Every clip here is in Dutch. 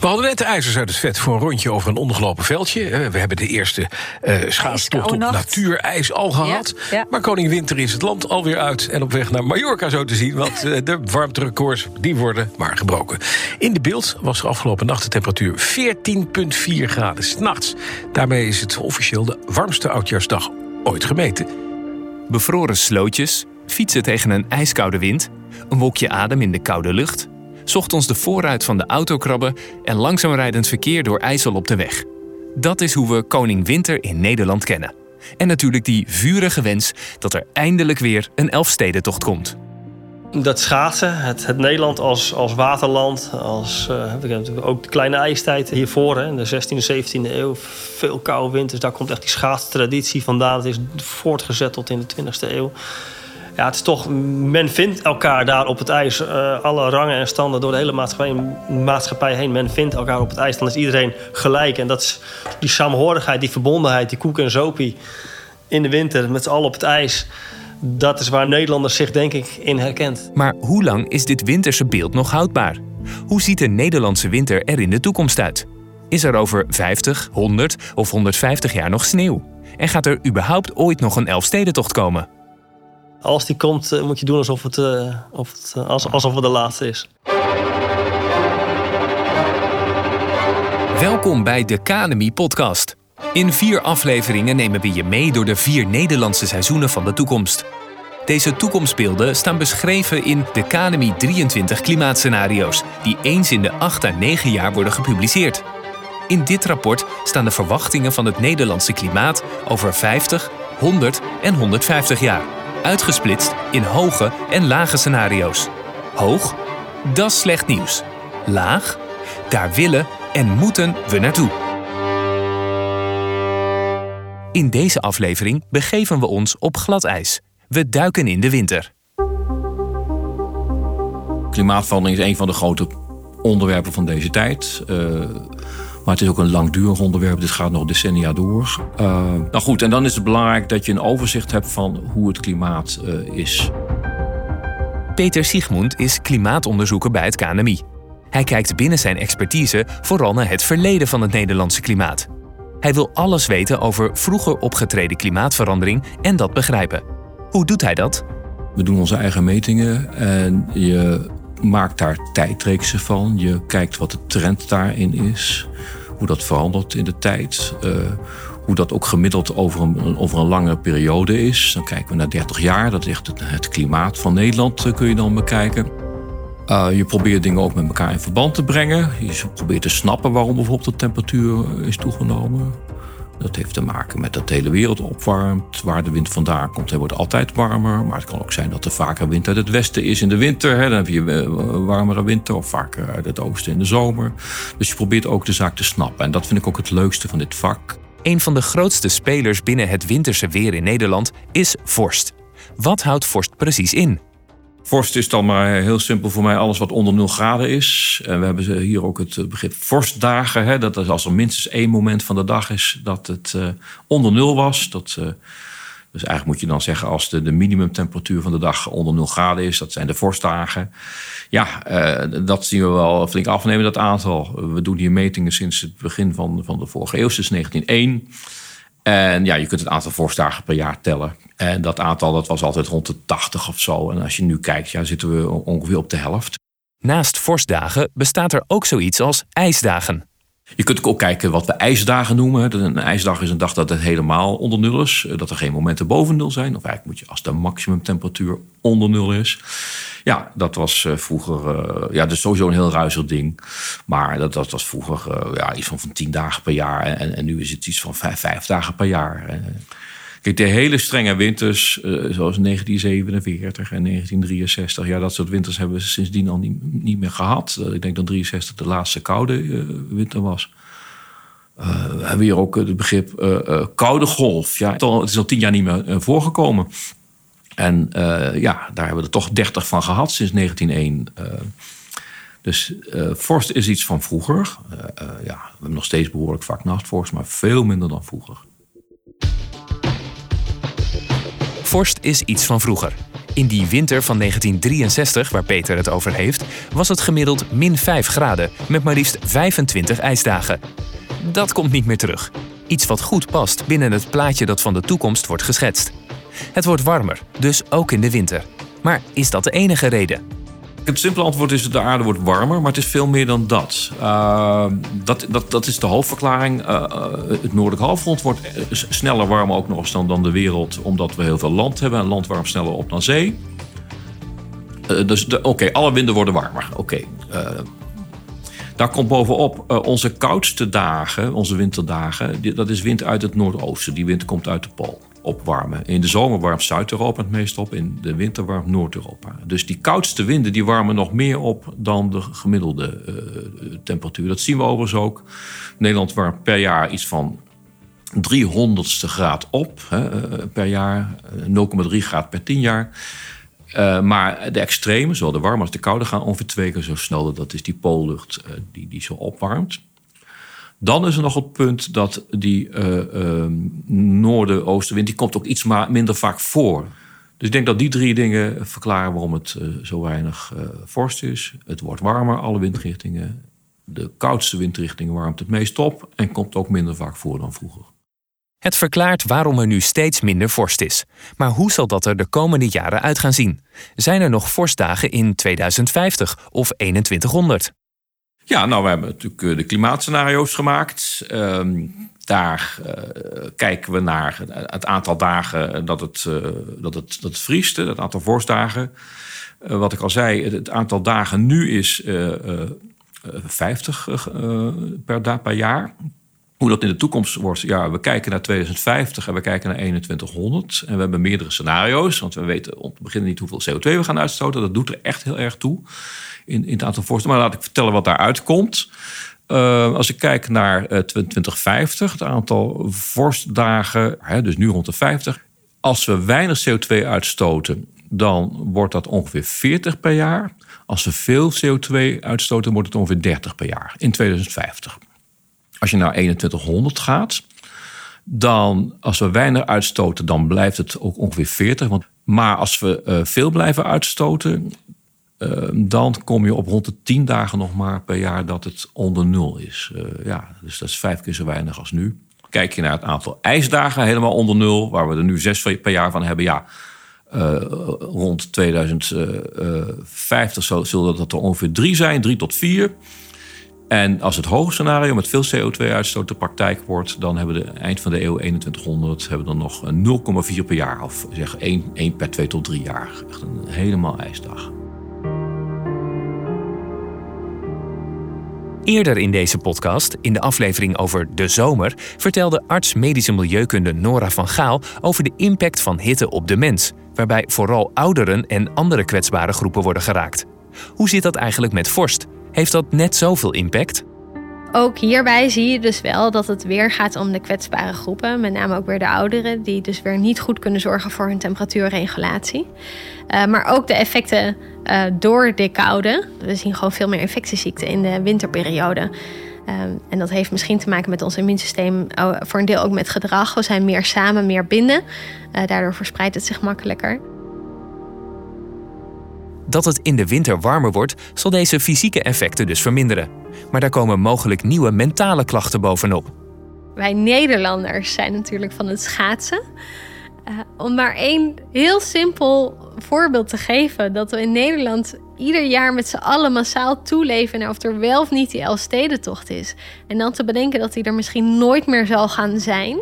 We hadden net de ijzers uit het vet voor een rondje over een ondergelopen veldje. We hebben de eerste uh, schaatstocht op natuurijs al gehad. Maar Koning Winter is het land alweer uit en op weg naar Mallorca zo te zien. Want uh, de warmterecords die worden maar gebroken. In de beeld was er afgelopen nacht de temperatuur 14,4 graden s'nachts. Daarmee is het officieel de warmste oudjaarsdag ooit gemeten. Bevroren slootjes, fietsen tegen een ijskoude wind, een wolkje adem in de koude lucht zocht ons de voorruit van de auto krabben en langzaam rijdend verkeer door IJssel op de weg. Dat is hoe we Koning Winter in Nederland kennen. En natuurlijk die vurige wens dat er eindelijk weer een Elfstedentocht komt. Dat schaatsen, het, het Nederland als, als waterland, als, uh, ook de kleine ijstijd hiervoor, hè, in de 16e, 17e eeuw, veel koude winters. Daar komt echt die schaatstraditie vandaan. Het is voortgezet tot in de 20e eeuw ja, het is toch, men vindt elkaar daar op het ijs. Uh, alle rangen en standen door de hele maatschappij, maatschappij heen. Men vindt elkaar op het ijs. Dan is iedereen gelijk. En dat is die saamhorigheid, die verbondenheid, die koek en zopie in de winter met z'n allen op het ijs. Dat is waar Nederlanders zich denk ik in herkent. Maar hoe lang is dit winterse beeld nog houdbaar? Hoe ziet de Nederlandse winter er in de toekomst uit? Is er over 50, 100 of 150 jaar nog sneeuw? En gaat er überhaupt ooit nog een Elfstedentocht komen? Als die komt, eh, moet je doen alsof het, uh, of het uh, alsof het de laatste is. Welkom bij de Academy Podcast. In vier afleveringen nemen we je mee door de vier Nederlandse seizoenen van de toekomst. Deze toekomstbeelden staan beschreven in de Academy 23 klimaatscenario's, die eens in de 8 à 9 jaar worden gepubliceerd. In dit rapport staan de verwachtingen van het Nederlandse klimaat over 50, 100 en 150 jaar uitgesplitst in hoge en lage scenario's. Hoog, dat is slecht nieuws. Laag, daar willen en moeten we naartoe. In deze aflevering begeven we ons op glad ijs. We duiken in de winter. Klimaatverandering is een van de grote onderwerpen van deze tijd. Uh, maar het is ook een langdurig onderwerp. Dit gaat nog decennia door. Uh, nou goed, en dan is het belangrijk dat je een overzicht hebt van hoe het klimaat uh, is. Peter Siegmund is klimaatonderzoeker bij het KNMI. Hij kijkt binnen zijn expertise vooral naar het verleden van het Nederlandse klimaat. Hij wil alles weten over vroeger opgetreden klimaatverandering en dat begrijpen. Hoe doet hij dat? We doen onze eigen metingen en je maakt daar tijdreeksen van. Je kijkt wat de trend daarin is hoe dat verandert in de tijd. Uh, hoe dat ook gemiddeld over een, over een lange periode is. Dan kijken we naar 30 jaar. Dat is echt het, het klimaat van Nederland uh, kun je dan bekijken. Uh, je probeert dingen ook met elkaar in verband te brengen. Je probeert te snappen waarom bijvoorbeeld de temperatuur is toegenomen. Dat heeft te maken met dat de hele wereld opwarmt. Waar de wind vandaan komt, hij wordt altijd warmer. Maar het kan ook zijn dat er vaker wind uit het westen is in de winter. Hè. Dan heb je een eh, warmere winter of vaker uit het oosten in de zomer. Dus je probeert ook de zaak te snappen. En dat vind ik ook het leukste van dit vak. Een van de grootste spelers binnen het winterse weer in Nederland is vorst. Wat houdt vorst precies in? Vorst is dan maar heel simpel voor mij alles wat onder 0 graden is. En we hebben hier ook het begrip vorstdagen. Hè? Dat is als er minstens één moment van de dag is dat het uh, onder 0 was. Dat, uh, dus eigenlijk moet je dan zeggen als de, de minimumtemperatuur van de dag onder 0 graden is. Dat zijn de vorstdagen. Ja, uh, dat zien we wel flink afnemen, dat aantal. We doen hier metingen sinds het begin van, van de vorige eeuw, sinds 1901. En ja, je kunt het aantal vorstdagen per jaar tellen. En dat aantal dat was altijd rond de 80 of zo. En als je nu kijkt, ja, zitten we ongeveer op de helft. Naast vorstdagen bestaat er ook zoiets als ijsdagen. Je kunt ook kijken wat we ijsdagen noemen. Een ijsdag is een dag dat het helemaal onder nul is. Dat er geen momenten boven nul zijn. Of eigenlijk moet je als de maximumtemperatuur onder nul is. Ja, dat was eh, vroeger. Uh, ja, dat is sowieso een heel ruizig ding. Maar dat, dat was vroeger ja, iets van, van tien dagen per jaar. En, en nu is het iets van vijf, vijf dagen per jaar. Kijk, de hele strenge winters, zoals 1947 en 1963, ja, dat soort winters hebben we sindsdien al niet, meer gehad. ik denk dat 63 de laatste koude winter was. we hebben hier ook het begrip koude golf. Ja, het is al tien jaar niet meer voorgekomen. En ja, daar hebben we er toch 30 van gehad sinds 1901. Uh, eh, dus vorst is iets van vroeger. ja, we hebben nog steeds behoorlijk vak nachtvorst, maar veel minder dan vroeger. Vorst is iets van vroeger. In die winter van 1963, waar Peter het over heeft, was het gemiddeld min 5 graden, met maar liefst 25 ijsdagen. Dat komt niet meer terug. Iets wat goed past binnen het plaatje dat van de toekomst wordt geschetst. Het wordt warmer, dus ook in de winter. Maar is dat de enige reden? Het simpele antwoord is: de aarde wordt warmer, maar het is veel meer dan dat. Uh, dat, dat, dat is de hoofdverklaring. Uh, het noordelijk halfrond wordt sneller warmer ook nog eens dan, dan de wereld, omdat we heel veel land hebben. En land warmt sneller op dan zee. Dus oké, alle winden worden warmer. Oké. daar komt bovenop onze koudste dagen, onze winterdagen. Dat is wind uit het noordoosten. Die wind komt uit de Pool opwarmen. In de zomer warmt Zuid-Europa het meest op, in de winter warmt Noord-Europa. Dus die koudste winden die warmen nog meer op dan de gemiddelde uh, temperatuur. Dat zien we overigens ook. Nederland warmt per jaar iets van 300ste graad op hè, uh, per jaar, 0,3 graad per 10 jaar. Maar de extreme, zowel de warme als de koude, gaan ongeveer twee keer zo snel. Dat is die poollucht die, die zo opwarmt. Dan is er nog het punt dat die uh, noorden-oostenwind... die komt ook iets minder vaak voor. Dus ik denk dat die drie dingen verklaren waarom het uh, zo weinig uh, vorst is. Het wordt warmer, alle windrichtingen. De koudste windrichtingen warmt het meest op... en komt ook minder vaak voor dan vroeger. Het verklaart waarom er nu steeds minder vorst is. Maar hoe zal dat er de komende jaren uit gaan zien? Zijn er nog vorstdagen in 2050 of 2100? Ja, nou, we hebben natuurlijk eh, de klimaatscenario's gemaakt. Ehm, daar uh, kijken we naar het aantal dagen dat het, uh, dat het, dat vriest, aantal vorstdagen. Wat ik al zei, het, aantal dagen nu is 50 per, dag per jaar. Hoe dat in de toekomst wordt, ja, we kijken naar 2050 en we kijken naar 2100. En we hebben meerdere scenario's, want we weten om te beginnen niet hoeveel CO2 we gaan uitstoten. Dat doet er echt heel erg toe in, in het aantal vorsten. Maar laat ik vertellen wat daaruit komt. Uh, als ik kijk naar uh, 2050, het aantal vorstdagen, hè, dus nu rond de 50. Als we weinig CO2 uitstoten, dan wordt dat ongeveer 40 per jaar. Als we veel CO2 uitstoten, wordt het ongeveer 30 per jaar in 2050. Als je naar 2100 gaat, dan als we weinig uitstoten, dan blijft het ook ongeveer 40. Want, maar als we uh, veel blijven uitstoten, Ehm, dan kom je op rond de tien dagen nog maar per jaar dat het onder nul is. Uh, ja, dus dat is vijf keer zo weinig als nu. Kijk je naar het aantal ijsdagen helemaal onder nul, waar we er nu zes per jaar van hebben, ja. Rond 2050 zullen dat er ongeveer drie zijn, drie tot vier. En als het hoge scenario met veel CO2-uitstoot de praktijk wordt, dan hebben we de eind van de eeuw 2100 hebben we dan nog 0,4 per jaar. Of zeg 1, 1 per 2 tot 3 jaar. Echt een helemaal ijsdag. Eerder in deze podcast, in de aflevering over de zomer, vertelde arts medische milieukunde Nora van Gaal over de impact van hitte op de mens, waarbij vooral ouderen en andere kwetsbare groepen worden geraakt. Hoe zit dat eigenlijk met vorst? Heeft dat net zoveel impact? Ook hierbij zie je dus wel dat het weer gaat om de kwetsbare groepen, met name ook weer de ouderen, die dus weer niet goed kunnen zorgen voor hun temperatuurregulatie. Uh, maar ook de effecten uh, door de koude. We zien gewoon veel meer infectieziekten in de winterperiode. Uh, en dat heeft misschien te maken met ons immuunsysteem, voor een deel ook met gedrag. We zijn meer samen, meer binden. daardoor verspreidt het zich makkelijker. Dat het in de winter warmer wordt, zal deze fysieke effecten dus verminderen. Maar daar komen mogelijk nieuwe mentale klachten bovenop. Wij Nederlanders zijn natuurlijk van het schaatsen. Uh, om maar één heel simpel voorbeeld te geven: dat we in Nederland ieder jaar met z'n allen massaal toeleven of er wel of niet die Elfstedentocht is. En dan te bedenken dat die er misschien nooit meer zal gaan zijn.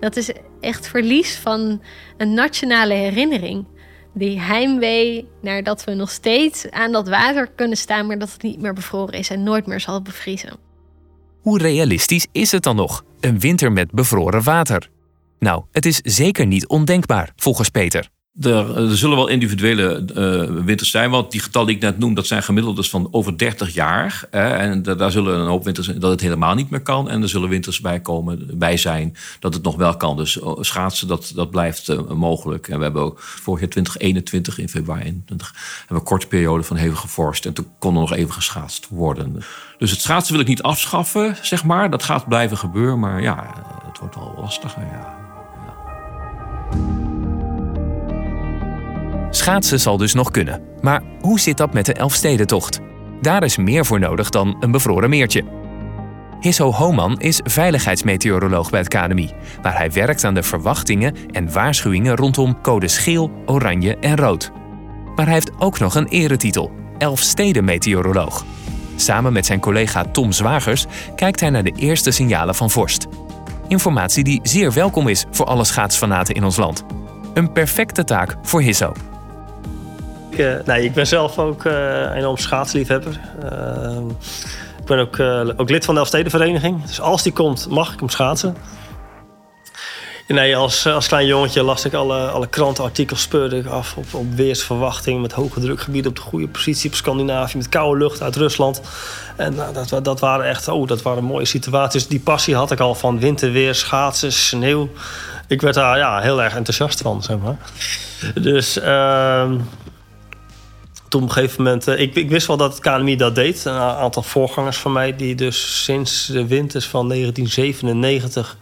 Dat is echt verlies van een nationale herinnering. Die heimwee naar dat we nog steeds aan dat water kunnen staan, maar dat het niet meer bevroren is en nooit meer zal bevriezen. Hoe realistisch is het dan nog? Een winter met bevroren water? Nou, het is zeker niet ondenkbaar, volgens Peter. Er, zullen wel individuele uh, winters zijn. Want die getallen die ik net noem, dat zijn gemiddeldes van over 30 jaar. Hè, en daar zullen een hoop winters dat het helemaal niet meer kan. En er zullen winters bij, komen, bij zijn dat het nog wel kan. Dus oh, schaatsen, dat, dat blijft uh, mogelijk. En we hebben ook vorig jaar 2021 in februari 21, hebben we een korte periode van hevige vorst. En toen kon er nog even geschaatst worden. Dus het schaatsen wil ik niet afschaffen, zeg maar. Dat gaat blijven gebeuren. Maar ja, het wordt wel lastiger, ja. Schaatsen zal dus nog kunnen. Maar hoe zit dat met de Elfstedentocht? Daar is meer voor nodig dan een bevroren meertje. Hisso Homan is veiligheidsmeteoroloog bij het KNMI, waar hij werkt aan de verwachtingen en waarschuwingen rondom codes geel, oranje en rood. Maar hij heeft ook nog een eretitel, Elfstedenmeteoroloog. Samen met zijn collega Tom Zwagers kijkt hij naar de eerste signalen van vorst. Informatie die zeer welkom is voor alle schaatsfanaten in ons land. Een perfecte taak voor Hisso. Uh, nee, ik ben zelf ook een enorm schaatsliefhebber. Uh, ik ben ook, ook lid van de Elfstedenvereniging. Dus als die komt, mag ik hem schaatsen. Nee, als, als klein jongetje las ik alle, alle krantenartikels, speurde af op, op weersverwachting met hoge drukgebieden op de goede positie op Scandinavië, met koude lucht uit Rusland. En nou, dat, dat waren echt, oh, dat waren mooie situaties. Die passie had ik al van winterweer, schaatsen, sneeuw. Ik werd daar ja, heel erg enthousiast van, zeg maar. Dus uh, op een gegeven moment... Uh, ik, ik, wist wel dat het dat deed. Een aantal voorgangers van mij... die dus sinds de winters van 1997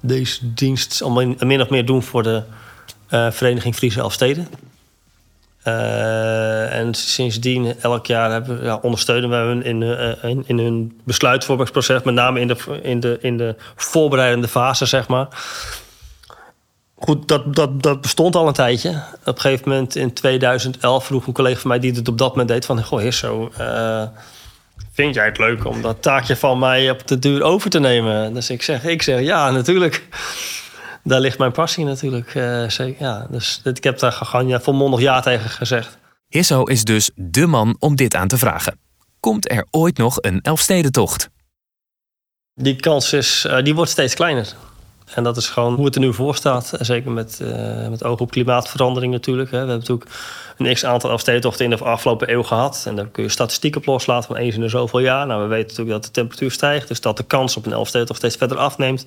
deze dienst al min of meer doen voor de uh, Vereniging Friese Elfsteden. Uh, en sindsdien elk jaar hebben, ja, ondersteunen we hun in, in, in, hun besluitvormingsproces, met name in de, in de, in de voorbereidende fase, zeg maar. Goed, dat, dat, dat bestond al een tijdje. Op een gegeven moment in 2011 vroeg een collega van mij die het op dat moment deed: van Goh, Hisso, uh, vind jij het leuk om dat taakje van mij op de duur over te nemen? Dus ik zeg, ik zeg ja, natuurlijk. Daar ligt mijn passie natuurlijk. Uh, zeker, ja. Dus ik heb daar gewoon ja, volmondig ja tegen gezegd. Hisso is dus de man om dit aan te vragen. Komt er ooit nog een Elfstedentocht? Die kans is, uh, die wordt steeds kleiner. En dat is gewoon hoe het er nu voor staat. Zeker met, uh, met oog op klimaatverandering natuurlijk. Hè. We hebben natuurlijk een x-aantal afstedentochten in de afgelopen eeuw gehad. En daar kun je statistiek op loslaten van eens in de zoveel jaar. Nou, we weten natuurlijk dat de temperatuur stijgt. Dus dat de kans op een Elfstedentocht steeds verder afneemt.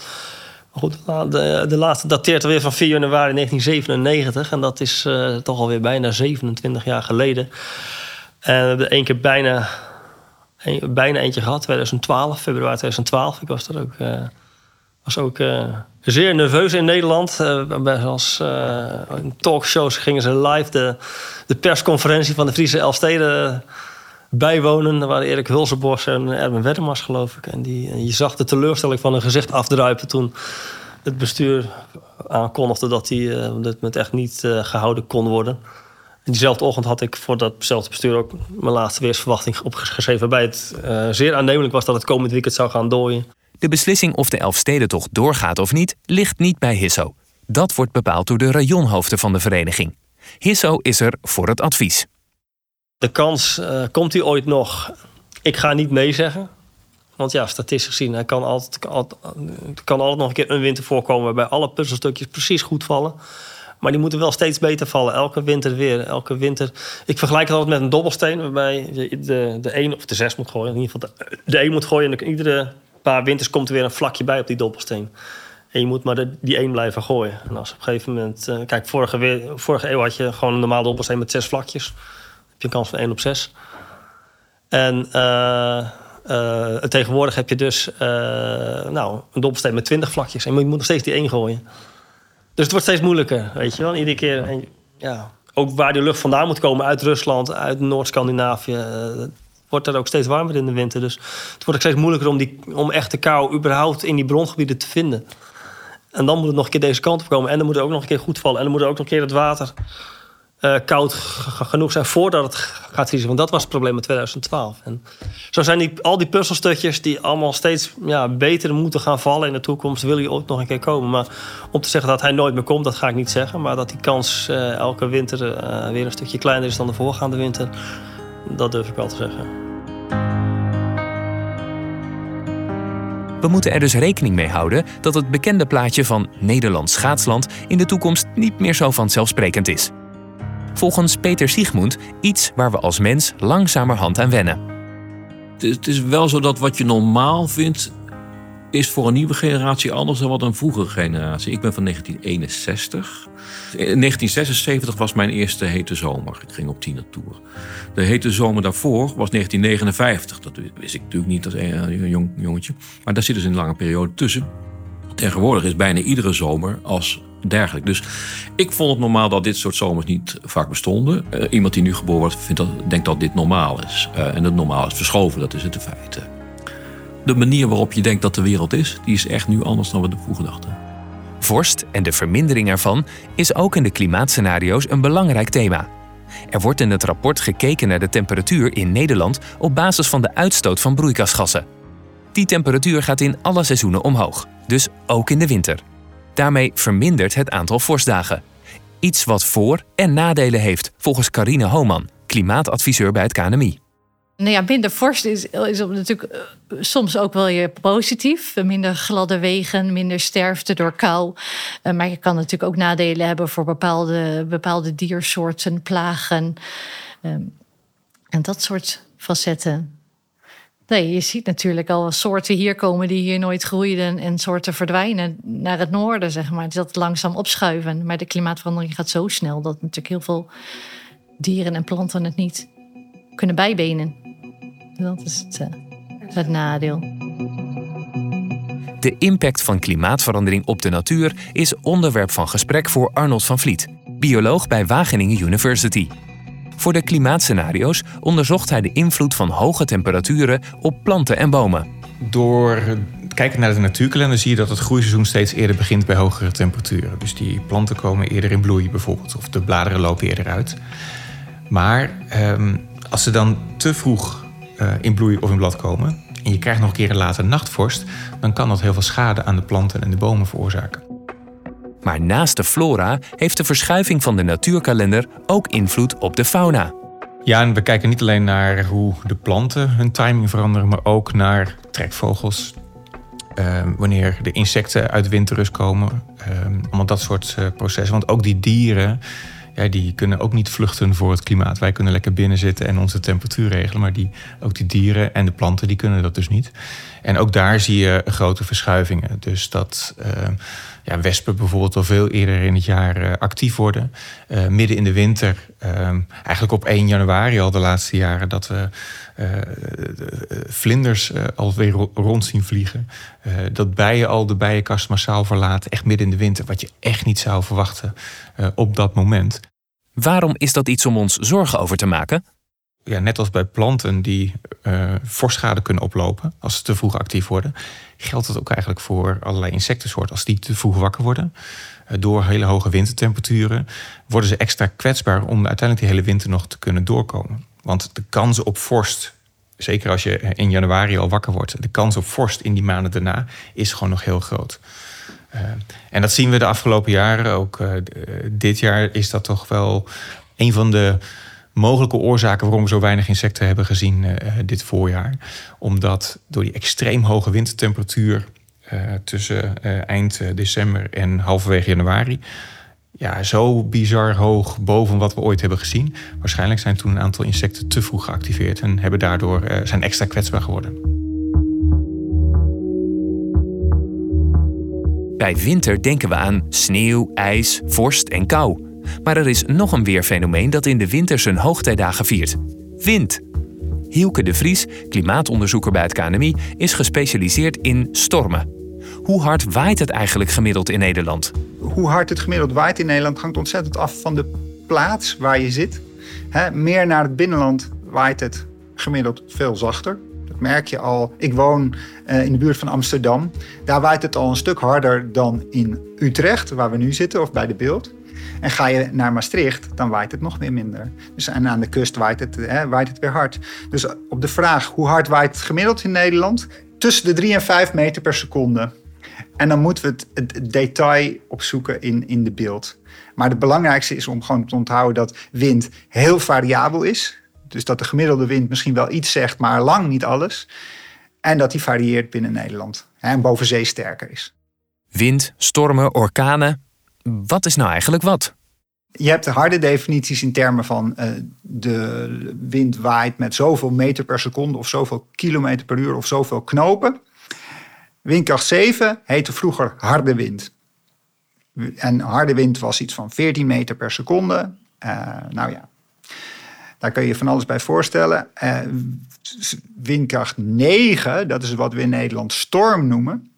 Maar goed, de, de laatste dateert alweer van 4 januari 1997. En dat is uh, toch alweer bijna 27 jaar geleden. En we hebben één keer bijna, bijna eentje gehad, 2012, februari 2012. Ik was er ook... Uh, was ook uh, zeer nerveus in Nederland. Uh, als uh, in talkshows gingen ze live de, de persconferentie van de Friese Elfsteden bijwonen. Daar waren Erik Hulsenbos en Erwin Weddermars, geloof ik. En, die, je zag de teleurstelling van hun gezicht afdruipen toen het bestuur aankondigde dat die, dit met echt niet gehouden kon worden. En diezelfde ochtend had ik voor datzelfde bestuur ook mijn laatste weersverwachting opgeschreven. Waarbij het zeer aannemelijk was dat het komend weekend zou gaan dooien. De beslissing of de Elfstedentocht doorgaat of niet, ligt niet bij Hisso. Dat wordt bepaald door de rajonhoofden van de vereniging. Hisso is er voor het advies. De kans, uh, komt hij ooit nog? Ik ga niet nee zeggen. Want ja, statistisch gezien hij kan altijd, kan, altijd nog een keer een winter voorkomen... waarbij alle puzzelstukjes precies goed vallen. Maar die moeten wel steeds beter vallen. Elke winter weer. Elke winter. Ik vergelijk het altijd met een dobbelsteen. Waarbij de, de, de 1 of de 6 moet gooien. In ieder geval de, de 1 moet gooien. En iedere paar winters komt er weer een vlakje bij op die dobbelsteen. En je moet maar de, die één blijven gooien. En als op een gegeven moment... Uh, kijk, vorige, weer, vorige eeuw had je gewoon een normaal dobbelsteen met zes vlakjes. Heb je een kans van 1 op 6. En uh, uh, tegenwoordig heb je dus nou, een dobbelsteen met 20 vlakjes. En je moet nog steeds die één gooien. Dus het wordt steeds moeilijker, weet je wel. Iedere keer... En, ja, ook waar die lucht vandaan moet komen, uit Rusland, uit Noord-Scandinavië wordt er ook steeds warmer in de winter. Dus het wordt ook steeds moeilijker om, die, om echte kou überhaupt in die brongebieden te vinden. En dan moet het nog een keer deze kant op komen. En dan moet het ook nog een keer goed vallen. En dan moet er ook nog een keer het water uh, koud genoeg zijn voordat het gaat vriezen. Want dat was het probleem in 2012. En zo zijn die, al die puzzelstukjes die allemaal steeds ja, beter moeten gaan vallen in de toekomst. Wil je ook nog een keer komen. Maar om te zeggen dat hij nooit meer komt, dat ga ik niet zeggen. Maar dat die kans uh, elke winter uh, weer een stukje kleiner is dan de voorgaande winter. Dat durf ik wel te zeggen. We moeten er dus rekening mee houden dat het bekende plaatje van Nederlands schaatsland in de toekomst niet meer zo vanzelfsprekend is. Volgens Peter Siegmund iets waar we als mens langzamerhand aan wennen. Het is wel zo dat wat je normaal vindt, is voor een nieuwe generatie anders dan wat een vroegere generatie. Ik ben van 1961. In 1976 was mijn eerste hete zomer. Ik ging op tienertour. De hete zomer daarvoor was 1959. Dat wist ik natuurlijk niet als een jong, jongetje. Maar daar zit dus een lange periode tussen. Tegenwoordig is bijna iedere zomer als dergelijk. Dus ik vond het normaal dat dit soort zomers niet vaak bestonden. Uh, iemand die nu geboren wordt, vindt dat, denkt dat dit normaal is. Uh, en het normaal is verschoven, dat is het in feite. De manier waarop je denkt dat de wereld is, die is echt nu anders dan we vroeger dachten. Vorst en de vermindering ervan is ook in de klimaatscenario's een belangrijk thema. Er wordt in het rapport gekeken naar de temperatuur in Nederland op basis van de uitstoot van broeikasgassen. Die temperatuur gaat in alle seizoenen omhoog, dus ook in de winter. Daarmee vermindert het aantal vorstdagen. Iets wat voor- en nadelen heeft, volgens Carine Homan, klimaatadviseur bij het KNMI. Nou ja, minder vorst is, is natuurlijk eh, soms ook wel je positief. Minder gladde wegen, minder sterfte door kou. Uh, maar je kan natuurlijk ook nadelen hebben voor bepaalde, bepaalde diersoorten, plagen. Um, en dat soort facetten. Nee, je ziet natuurlijk al soorten hier komen die hier nooit groeiden en soorten verdwijnen naar het noorden, zeg maar. Dat langzaam opschuiven. Maar de klimaatverandering gaat zo snel dat natuurlijk heel veel dieren en planten het niet kunnen bijbenen. Dat is het, uh, het nadeel. De impact van klimaatverandering op de natuur is onderwerp van gesprek voor Arnold van Vliet, bioloog bij Wageningen University. Voor de klimaatscenario's onderzocht hij de invloed van hoge temperaturen op planten en bomen. Door kijken naar de natuurkalender zie je dat het groeiseizoen steeds eerder begint bij hogere temperaturen. Dus die planten komen eerder in bloei bijvoorbeeld, of de bladeren lopen eerder uit. Maar ehm, als ze dan te vroeg uh, in bloei of in blad komen en je krijgt nog een keer een late nachtvorst, dan kan dat heel veel schade aan de planten en de bomen veroorzaken. Maar naast de flora heeft de verschuiving van de natuurkalender ook invloed op de fauna. Ja, en we kijken niet alleen naar hoe de planten hun timing veranderen, maar ook naar trekvogels. Uh, wanneer de insecten uit winterrust komen. Uh, allemaal dat soort uh, processen. Want ook die dieren, ja, die kunnen ook niet vluchten voor het klimaat. Wij kunnen lekker binnen zitten en onze temperatuur regelen. Maar die, ook die dieren en de planten, die kunnen dat dus niet. En ook daar zie je grote verschuivingen. Dus dat ja, wespen bijvoorbeeld al veel eerder in het jaar uh, actief worden. Uh, midden in de winter, uh, eigenlijk op 1 januari al de laatste jaren, dat we uh, vlinders alweer rond zien vliegen. dat bijen al de bijenkast massaal verlaten, echt midden in de winter, wat je echt niet zou verwachten op dat moment. Waarom is dat iets om ons zorgen over te maken? ja, net als bij planten die uh, vorstschade kunnen oplopen als ze te vroeg actief worden, geldt het ook eigenlijk voor allerlei insectensoorten. Als die te vroeg wakker worden uh, door hele hoge wintertemperaturen, worden ze extra kwetsbaar om uiteindelijk die hele winter nog te kunnen doorkomen. Want de kans op vorst, zeker als je in januari al wakker wordt, de kans op vorst in die maanden daarna is gewoon nog heel groot. Uh, en dat zien we de afgelopen jaren. Ook dit jaar is dat toch wel een van de mogelijke oorzaken waarom we zo weinig insecten hebben gezien uh, dit voorjaar. Omdat door die extreem hoge wintertemperatuur uh, tussen uh, eind december en halverwege januari. Ja, zo bizar hoog boven wat we ooit hebben gezien. Waarschijnlijk zijn toen een aantal insecten te vroeg geactiveerd en hebben daardoor zijn extra kwetsbaar geworden. Bij winter denken we aan sneeuw, ijs, vorst en kou. Maar er is nog een weerfenomeen dat in de winter zijn hoogtijdagen viert: wind. Hielke de Vries, klimaatonderzoeker bij het KNMI, is gespecialiseerd in stormen. Hoe hard waait het eigenlijk gemiddeld in Nederland? Hoe hard het gemiddeld waait in Nederland hangt ontzettend af van de plaats waar je zit. meer naar het binnenland waait het gemiddeld veel zachter. Dat merk je al. Ik woon uh, in de buurt van Amsterdam. Daar waait het al een stuk harder dan in Utrecht, waar we nu zitten, of bij de beeld. En ga je naar Maastricht, dan waait het nog weer minder. Dus, en aan de kust waait het, hè, waait het weer hard. Dus op de vraag hoe hard waait het gemiddeld in Nederland? Tussen de 3 en 5 meter per seconde. En dan moeten we het, detail opzoeken in, in de beeld. Maar het belangrijkste is om gewoon te onthouden dat wind heel variabel is. Dus dat de gemiddelde wind misschien wel iets zegt, maar lang niet alles. En dat die varieert binnen Nederland. En boven zee sterker is. Wind, stormen, orkanen. Wat is nou eigenlijk wat? Je hebt de harde definities in termen van uh, de wind waait met zoveel meter per seconde of zoveel kilometer per uur of zoveel knopen. Windkracht 7 heette vroeger harde wind. En harde wind was iets van 14 meter per seconde. Uh, nou ja, daar kun je van alles bij voorstellen. Uh, windkracht 9, dat is wat we in Nederland storm noemen.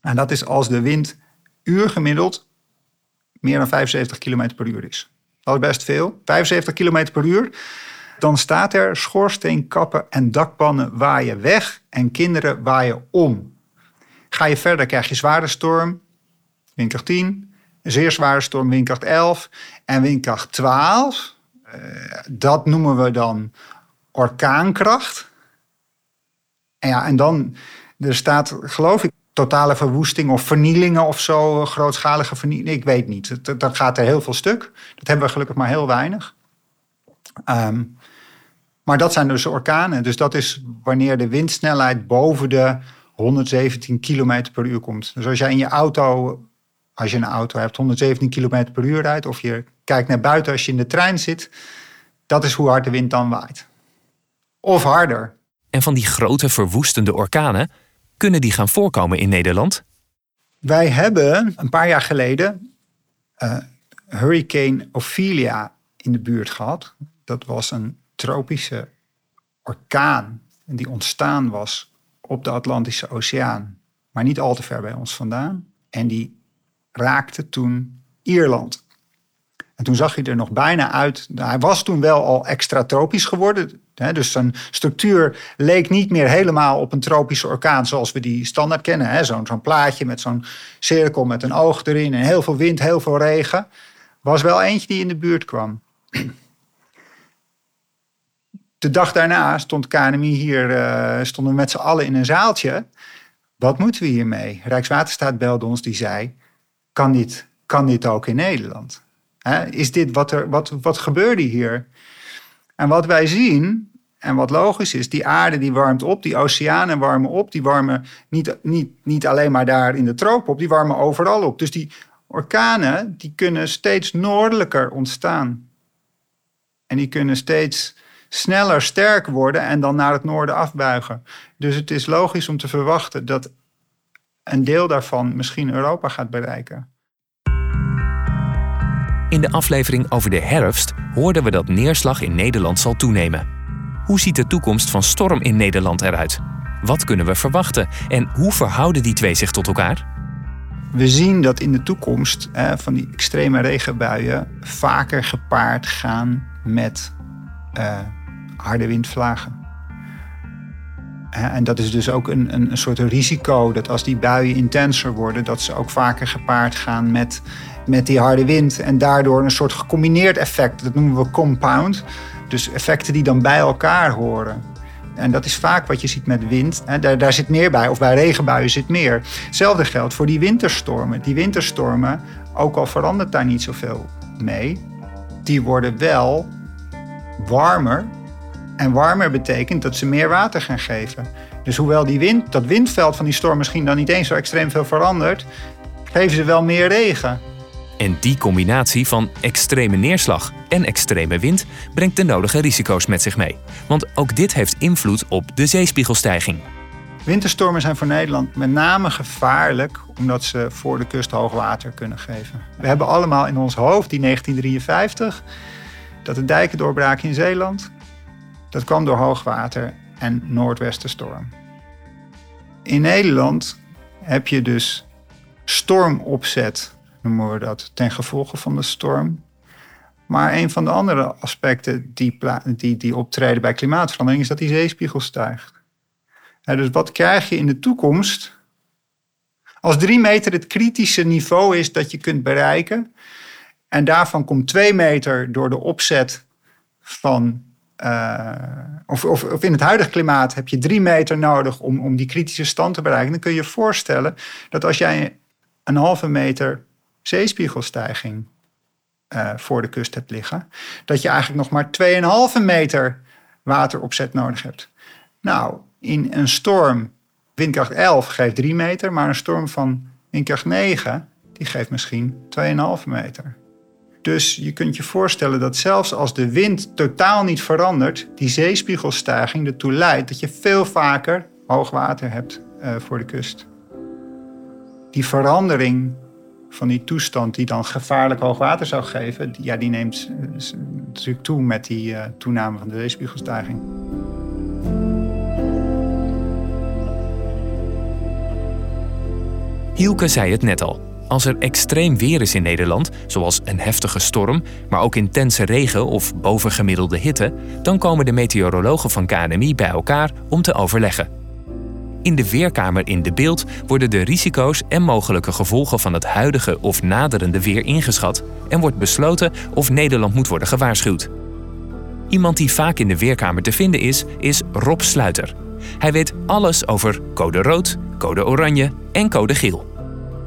En dat is als de wind uurgemiddeld meer dan 75 km per uur is. Dat is best veel. 75 km per uur. Dan staat er schoorsteenkappen en dakpannen waaien weg en kinderen waaien om. Ga je verder, krijg je zware storm, windkracht 10. Een zeer zware storm, windkracht 11. En windkracht 12, uh, dat noemen we dan orkaankracht. En, ja, en dan, er staat, geloof ik, totale verwoesting of vernielingen of zo, grootschalige vernieling. Ik weet niet. Dat, gaat er heel veel stuk. Dat hebben we gelukkig maar heel weinig. Ehm, maar dat zijn dus orkanen. Dus dat is wanneer de windsnelheid boven de 117 km per uur komt. Dus als jij in je auto, als je een auto hebt, 117 km per uur rijdt, of je kijkt naar buiten als je in de trein zit, dat is hoe hard de wind dan waait. Of harder. En van die grote verwoestende orkanen kunnen die gaan voorkomen in Nederland? Wij hebben een paar jaar geleden uh, Hurricane Ophelia in de buurt gehad. Dat was een tropische orkaan die ontstaan was op de Atlantische Oceaan, maar niet al te ver bij ons vandaan. En die raakte toen Ierland. En toen zag hij er nog bijna uit. Hij was toen wel al extra tropisch geworden. Dus zijn structuur leek niet meer helemaal op een tropische orkaan zoals we die standaard kennen. Zo'n plaatje met zo'n cirkel met een oog erin en heel veel wind, heel veel regen. Was wel eentje die in de buurt kwam. De dag daarna stond KNMI hier, uh, stonden we met z'n allen in een zaaltje. Wat moeten we hiermee? Rijkswaterstaat belde ons, die zei, kan dit, kan dit ook in Nederland? is dit wat, er, wat, wat gebeurde hier? En wat wij zien, en wat logisch is, die aarde die warmt op, die oceanen warmen op, die warmen niet, niet, niet alleen maar daar in de tropen op, die warmen overal op. Dus die orkanen die kunnen steeds noordelijker ontstaan. En die kunnen steeds sneller sterk worden en dan naar het noorden afbuigen. Dus het is logisch om te verwachten dat een deel daarvan misschien Europa gaat bereiken. In de aflevering over de herfst hoorden we dat neerslag in Nederland zal toenemen. Hoe ziet de toekomst van storm in Nederland eruit? Wat kunnen we verwachten en hoe verhouden die twee zich tot elkaar? We zien dat in de toekomst van die extreme regenbuien vaker gepaard gaan met uh, harde windvlagen. En dat is dus ook een, een, een soort risico dat als die buien intenser worden, dat ze ook vaker gepaard gaan met met die harde wind. En daardoor een soort gecombineerd effect. Dat noemen we compound. Dus effecten die dan bij elkaar horen. En dat is vaak wat je ziet met wind. Daar, daar zit meer bij, of bij regenbuien zit meer. Hetzelfde geldt voor die winterstormen. Die winterstormen, ook al verandert daar niet zoveel mee, die worden wel warmer. En warmer betekent dat ze meer water gaan geven. Dus hoewel die wind, dat windveld van die storm misschien dan niet eens zo extreem veel verandert, geven ze wel meer regen. En die combinatie van extreme neerslag en extreme wind brengt de nodige risico's met zich mee. Want ook dit heeft invloed op de zeespiegelstijging. Winterstormen zijn voor Nederland met name gevaarlijk omdat ze voor de kust hoogwater kunnen geven. We hebben allemaal in ons hoofd die 1953, dat de dijken doorbraken in Zeeland. Dat kwam door hoogwater en noordwestenstorm. In Nederland heb je dus stormopzet noemen we dat, ten gevolge van de storm. Maar een van de andere aspecten die, die, die optreden bij klimaatverandering is dat die zeespiegel stijgt. dus wat krijg je in de toekomst? Als drie meter het kritische niveau is dat je kunt bereiken, en daarvan komt twee meter door de opzet van. Uh, of, of, of, in het huidige klimaat heb je drie meter nodig om, om die kritische stand te bereiken. Dan kun je je voorstellen dat als jij een halve meter zeespiegelstijging uh, voor de kust hebt liggen, dat je eigenlijk nog maar 2,5 meter wateropzet nodig hebt. Nou, in een storm, windkracht 11 geeft 3 meter, maar een storm van windkracht 9, die geeft misschien 2,5 meter. Dus je kunt je voorstellen dat zelfs als de wind totaal niet verandert, die zeespiegelstijging ertoe leidt dat je veel vaker hoogwater hebt uh, voor de kust. Die verandering van die toestand die dan gevaarlijk hoog water zou geven, ja, die neemt eh, natuurlijk toe met die uh, toename van de zeespiegelstijging. Hielke zei het net al. Als er extreem weer is in Nederland, zoals een heftige storm, maar ook intense regen of bovengemiddelde hitte, dan komen de meteorologen van KNMI bij elkaar om te overleggen. In de Weerkamer in de beeld worden de risico's en mogelijke gevolgen van het huidige of naderende weer ingeschat en wordt besloten of Nederland moet worden gewaarschuwd. Iemand die vaak in de Weerkamer te vinden is, is Rob Sluiter. Hij weet alles over code rood, code oranje en code geel.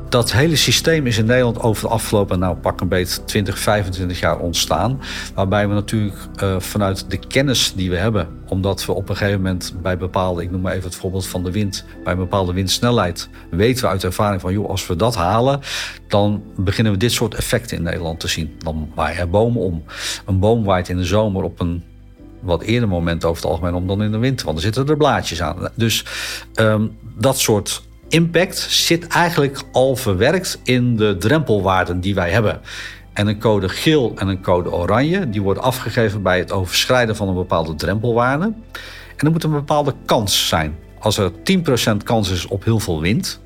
Dat hele systeem is in Nederland over de afgelopen, nou pak een beetje 20, 25 jaar ontstaan. Waarbij we natuurlijk uh, vanuit de kennis die we hebben, omdat we op een gegeven moment bij bepaalde, ik noem maar even het voorbeeld van de wind, bij een bepaalde windsnelheid, weten we uit ervaring van, joh, als we dat halen, dan beginnen we dit soort effecten in Nederland te zien. Dan waaien er bomen om. Een boom waait in de zomer op een wat eerder moment over het algemeen om dan in de winter, want er zitten er blaadjes aan. Dus um, dat soort impact zit eigenlijk al verwerkt in de drempelwaarden die wij hebben. En een code geel en een code oranje, die worden afgegeven bij het overschrijden van een bepaalde drempelwaarde. En er moet een bepaalde kans zijn. Als er 10% kans is op heel veel wind,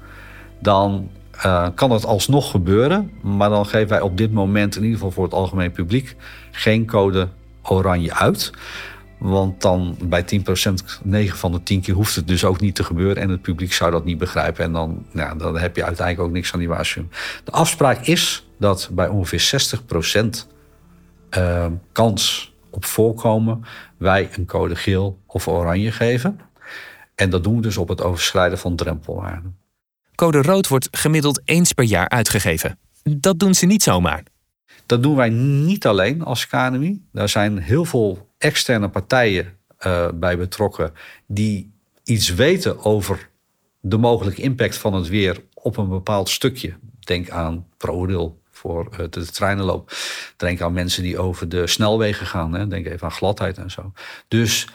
dan uh, kan het alsnog gebeuren. Maar dan geven wij op dit moment, in ieder geval voor het algemeen publiek, geen code oranje uit. Want dan bij 10%, 9 van de 10 keer hoeft het dus ook niet te gebeuren. En het publiek zou dat niet begrijpen. En dan, ja, dan heb je uiteindelijk ook niks aan die waarschuwing. De afspraak is dat bij ongeveer 60% uh, kans op voorkomen wij een code geel of oranje geven. En dat doen we dus op het overschrijden van drempelwaarden. Code rood wordt gemiddeld eens per jaar uitgegeven. Dat doen ze niet zomaar. Dat doen wij niet alleen als KNMI. Daar zijn heel veel externe partijen uh, bij betrokken die iets weten over de mogelijke impact van het weer op een bepaald stukje. Denk aan ProRail voor uh, de treinenloop. Denk aan mensen die over de snelwegen gaan. Hè. Denk even aan gladheid en zo. Dus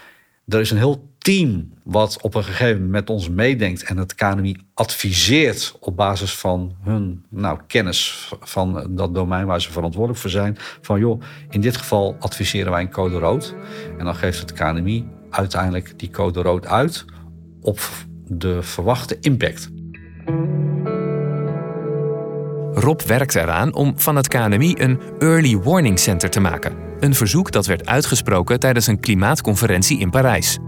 er is een heel team wat op een gegeven moment met ons meedenkt en het KNMI adviseert op basis van hun nou, kennis van dat domein waar ze verantwoordelijk voor zijn. Van joh, in dit geval adviseren wij een code rood. En dan geeft het KNMI uiteindelijk die code rood uit op de verwachte impact. Rob werkt eraan om van het KNMI een Early Warning Center te maken. Een verzoek dat werd uitgesproken tijdens een klimaatconferentie in Parijs.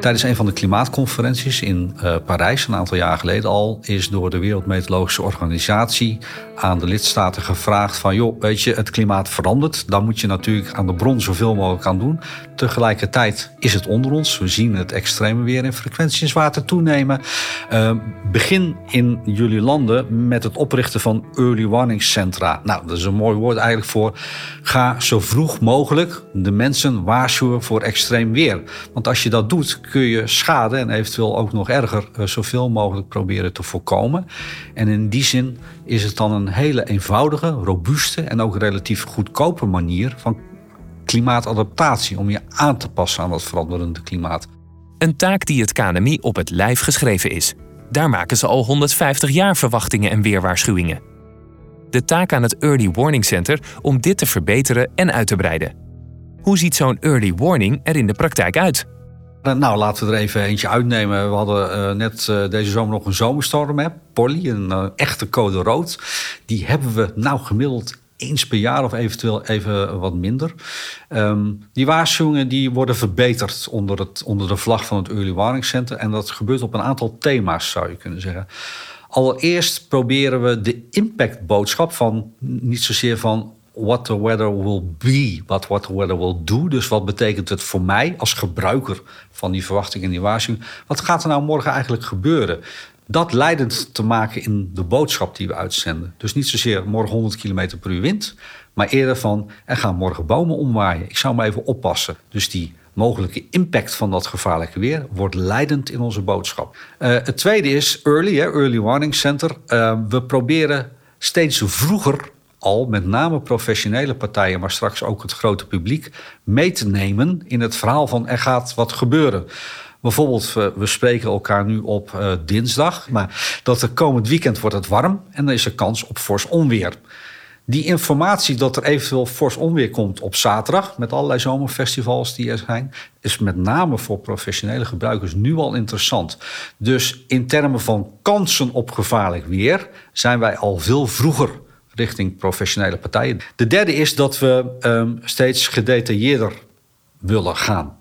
Tijdens een van de klimaatconferenties in uh, Parijs, een aantal jaar geleden al, is door de Wereldmeteorologische Organisatie aan de lidstaten gevraagd van joh, weet je, het klimaat verandert. Dan moet je natuurlijk aan de bron zoveel mogelijk aan doen. Tegelijkertijd is het onder ons. We zien het extreme weer in frequentie en zwaarte toenemen. Uh, begin in jullie landen met het oprichten van early warning centra. Nou, dat is een mooi woord eigenlijk voor ga zo vroeg mogelijk de mensen waarschuwen voor extreem weer. Want als je dat doet, kun je schade en eventueel ook nog erger uh, zoveel mogelijk proberen te voorkomen. En in die zin is het dan een hele eenvoudige, robuuste en ook relatief goedkope manier van klimaatadaptatie om je aan te passen aan dat veranderende klimaat. Een taak die het KNMI op het lijf geschreven is. Daar maken ze al 150 jaar verwachtingen en weerwaarschuwingen. De taak aan het Early Warning Center om dit te verbeteren en uit te breiden. Hoe ziet zo'n early warning er in de praktijk uit? Nou, laten we er even eentje uitnemen. We hadden uh, net uh, deze zomer nog een zomerstorm, hè? Polly, een echte code rood. Die hebben we nou gemiddeld eens per jaar of eventueel even wat minder. Um, die waarschuwingen die worden verbeterd onder, het, onder de vlag van het Early Warning Center. En dat gebeurt op een aantal thema's, zou je kunnen zeggen. Allereerst proberen we de impactboodschap van niet zozeer van what the weather will be, but what the weather will do. Dus wat betekent het voor mij als gebruiker van die verwachting en die waarschuwing? Wat gaat er nou morgen eigenlijk gebeuren? Dat leidend te maken in de boodschap die we uitzenden. Dus niet zozeer morgen 100 km per uur wind, maar eerder van er gaan morgen bomen omwaaien. Ik zou maar even oppassen. Dus die mogelijke impact van dat gevaarlijke weer wordt leidend in onze boodschap. Uh, het tweede is early, hè, early warning center. Uh, we proberen steeds vroeger al met name professionele partijen, maar straks ook het grote publiek, mee te nemen in het verhaal van er gaat wat gebeuren. Bijvoorbeeld, we spreken elkaar nu op uh, dinsdag, maar dat er komend weekend wordt het warm en dan is er kans op fors onweer. Die informatie dat er eventueel fors onweer komt op zaterdag... met allerlei zomerfestivals die er zijn... is met name voor professionele gebruikers nu al interessant. Dus in termen van kansen op gevaarlijk weer... zijn wij al veel vroeger richting professionele partijen. De derde is dat we um, steeds gedetailleerder willen gaan.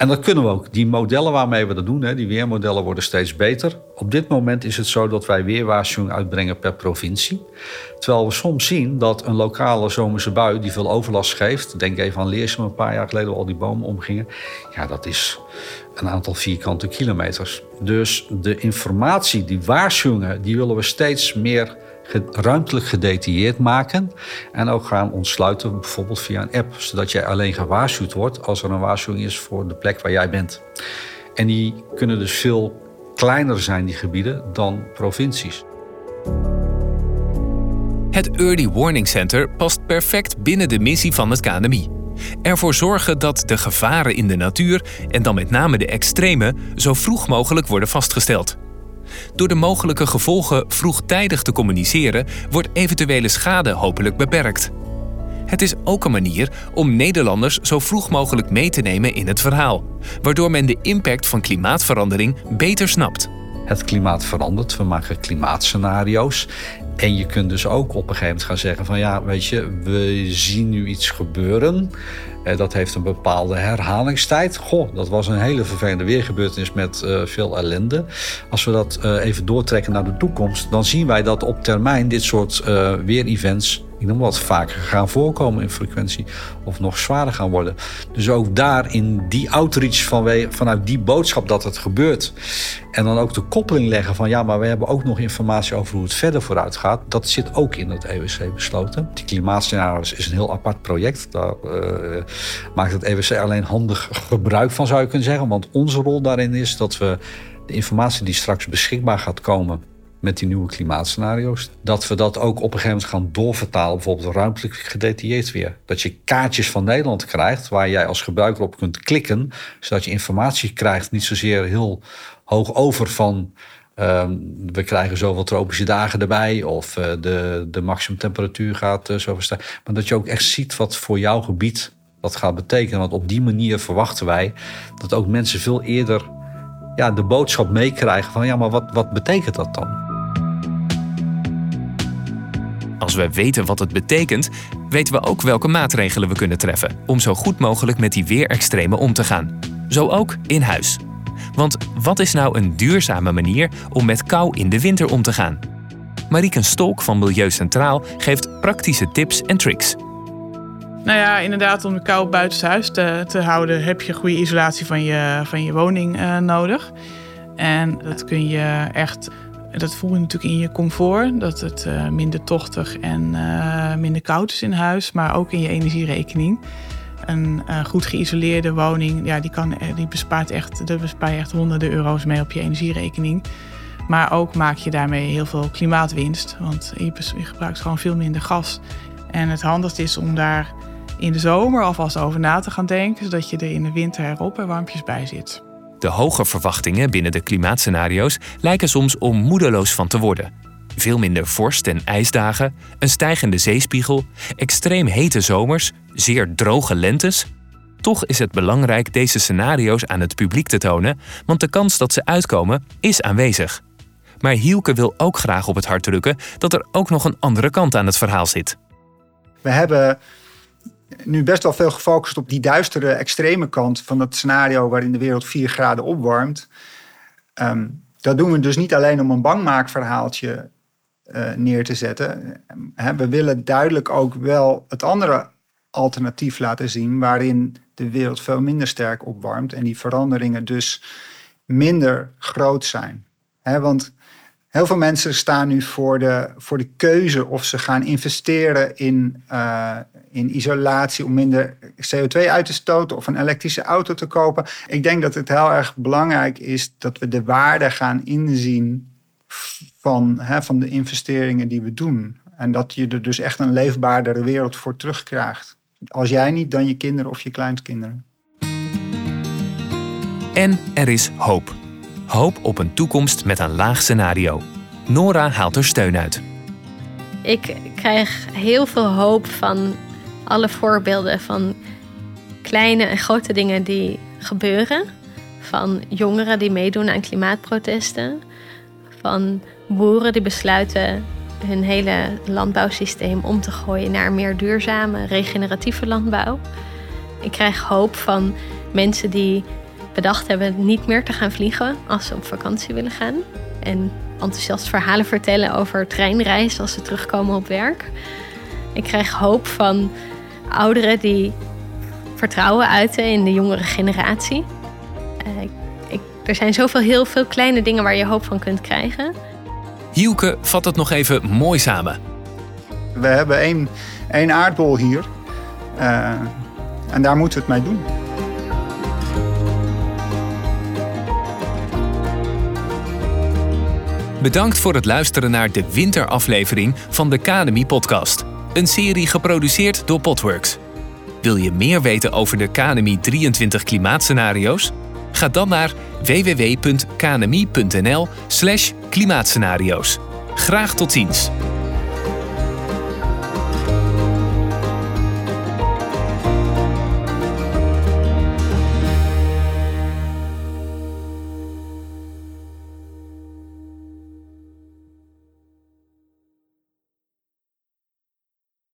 En dat kunnen we ook. Die modellen waarmee we dat doen, hè, die weermodellen worden steeds beter. Op dit moment is het zo dat wij weerwaarschuwing uitbrengen per provincie. Terwijl we soms zien dat een lokale zomerse bui die veel overlast geeft. Denk even aan Leersum een paar jaar geleden, al die bomen omgingen. Ja, dat is een aantal vierkante kilometers. Dus de informatie, die waarschuwingen, die willen we steeds meer ruimtelijk gedetailleerd maken. En ook gaan ontsluiten, bijvoorbeeld via een app, zodat jij alleen gewaarschuwd wordt als er een waarschuwing is voor de plek waar jij bent. En die kunnen dus veel kleiner zijn, die gebieden, dan provincies. Het Early Warning Center past perfect binnen de missie van het KNMI. Ervoor zorgen dat de gevaren in de natuur, en dan met name de extreme, zo vroeg mogelijk worden vastgesteld. Door de mogelijke gevolgen vroegtijdig te communiceren, wordt eventuele schade hopelijk beperkt. Het is ook een manier om Nederlanders zo vroeg mogelijk mee te nemen in het verhaal, waardoor men de impact van klimaatverandering beter snapt. Het klimaat verandert, we maken klimaatscenario's. En je kunt dus ook op een gegeven moment gaan zeggen van ja, weet je, we zien nu iets gebeuren. Eh, dat heeft een bepaalde herhalingstijd. Goh, dat was een hele vervelende weergebeurtenis met uh, veel ellende. Als we dat uh, even doortrekken naar de toekomst, dan zien wij dat op termijn dit soort weerevents ik noem wat, vaker gaan voorkomen in frequentie of nog zwaarder gaan worden. Dus ook daar in die outreach van vanuit die boodschap dat het gebeurt. En dan ook de koppeling leggen van ja, maar we hebben ook nog informatie over hoe het verder vooruit gaat. Dat zit ook in het EWC besloten. Die klimaatscenario's is een heel apart project. Daar uh, maakt het EWC alleen handig gebruik van zou je kunnen zeggen. Want onze rol daarin is dat we de informatie die straks beschikbaar gaat komen met die nieuwe klimaatscenario's. Dat we dat ook op een gegeven moment gaan doorvertalen, bijvoorbeeld ruimtelijk gedetailleerd weer. Dat je kaartjes van Nederland krijgt waar jij als gebruiker op kunt klikken, zodat je informatie krijgt, niet zozeer heel hoog over van. Um, we krijgen zoveel tropische dagen erbij, of uh, de, de maximumtemperatuur gaat uh, zo stijgen. Maar dat je ook echt ziet wat voor jouw gebied dat gaat betekenen. Want op die manier verwachten wij dat ook mensen veel eerder ja, de boodschap meekrijgen van ja, maar wat, wat betekent dat dan? Als we weten wat het betekent, weten we ook welke maatregelen we kunnen treffen om zo goed mogelijk met die weerextremen om te gaan. Zo ook in huis. Want wat is nou een duurzame manier om met kou in de winter om te gaan? Marieke Stolk van Milieu Centraal geeft praktische tips en tricks. Nou ja, inderdaad, om de kou buitenshuis te, te houden, heb je goede isolatie van je, van je woning uh, nodig. En dat kun je echt dat voel je natuurlijk in je comfort, dat het uh, minder tochtig en uh, minder koud is in huis, maar ook in je energierekening. Een uh, goed geïsoleerde woning, ja, die, kan, die bespaart echt, daar bespaar je echt honderden euro's mee op je energierekening. Maar ook maak je daarmee heel veel klimaatwinst, want je, je gebruikt gewoon veel minder gas. En het handigste is om daar in de zomer alvast over na te gaan denken, zodat je er in de winter erop en warmpjes bij zit. De hoge verwachtingen binnen de klimaatscenario's lijken soms om moedeloos van te worden. Veel minder vorst en ijsdagen, een stijgende zeespiegel, extreem hete zomers, zeer droge lentes. Toch is het belangrijk deze scenario's aan het publiek te tonen, want de kans dat ze uitkomen is aanwezig. Maar Hielke wil ook graag op het hart drukken dat er ook nog een andere kant aan het verhaal zit. We hebben nu best wel veel gefocust op die duistere extreme kant van het scenario waarin de wereld 4 graden opwarmt. Um, dat doen we dus niet alleen om een bangmaakverhaaltje uh, neer te zetten. we willen duidelijk ook wel het andere alternatief laten zien waarin de wereld veel minder sterk opwarmt en die veranderingen dus minder groot zijn. want Heel veel mensen staan nu voor de, voor de keuze of ze gaan investeren in, uh, in isolatie om minder CO2 uit te stoten of een elektrische auto te kopen. Ik denk dat het heel erg belangrijk is dat we de waarde gaan inzien van, hè, van de investeringen die we doen. En dat je er dus echt een leefbaardere wereld voor terugkrijgt. Als jij niet, dan je kinderen of je kleinkinderen. En er is hoop. Hoop op een toekomst met een laag scenario. Nora haalt er steun uit. ik krijg heel veel hoop van alle voorbeelden van kleine en grote dingen die gebeuren. Van jongeren die meedoen aan klimaatprotesten. Van boeren die besluiten hun hele landbouwsysteem om te gooien naar meer duurzame, regeneratieve landbouw. Ik krijg hoop van mensen die bedacht hebben niet meer te gaan vliegen als ze op vakantie willen gaan. En enthousiast verhalen vertellen over treinreis als ze terugkomen op werk. Ik krijg hoop van ouderen die vertrouwen uiten in de jongere generatie. Uh, ik, er zijn zoveel heel veel kleine dingen waar je hoop van kunt krijgen. Hielke vat het nog even mooi samen. We hebben één, één aardbol hier. Uh, en daar moeten we het mee doen. Bedankt voor het luisteren naar de winteraflevering van de Academy Podcast. Een serie geproduceerd door Potworks. Wil je meer weten over de KNMI 23 klimaatscenario's? Ga dan naar www.knmi.nl/klimaatscenario's. Graag tot ziens.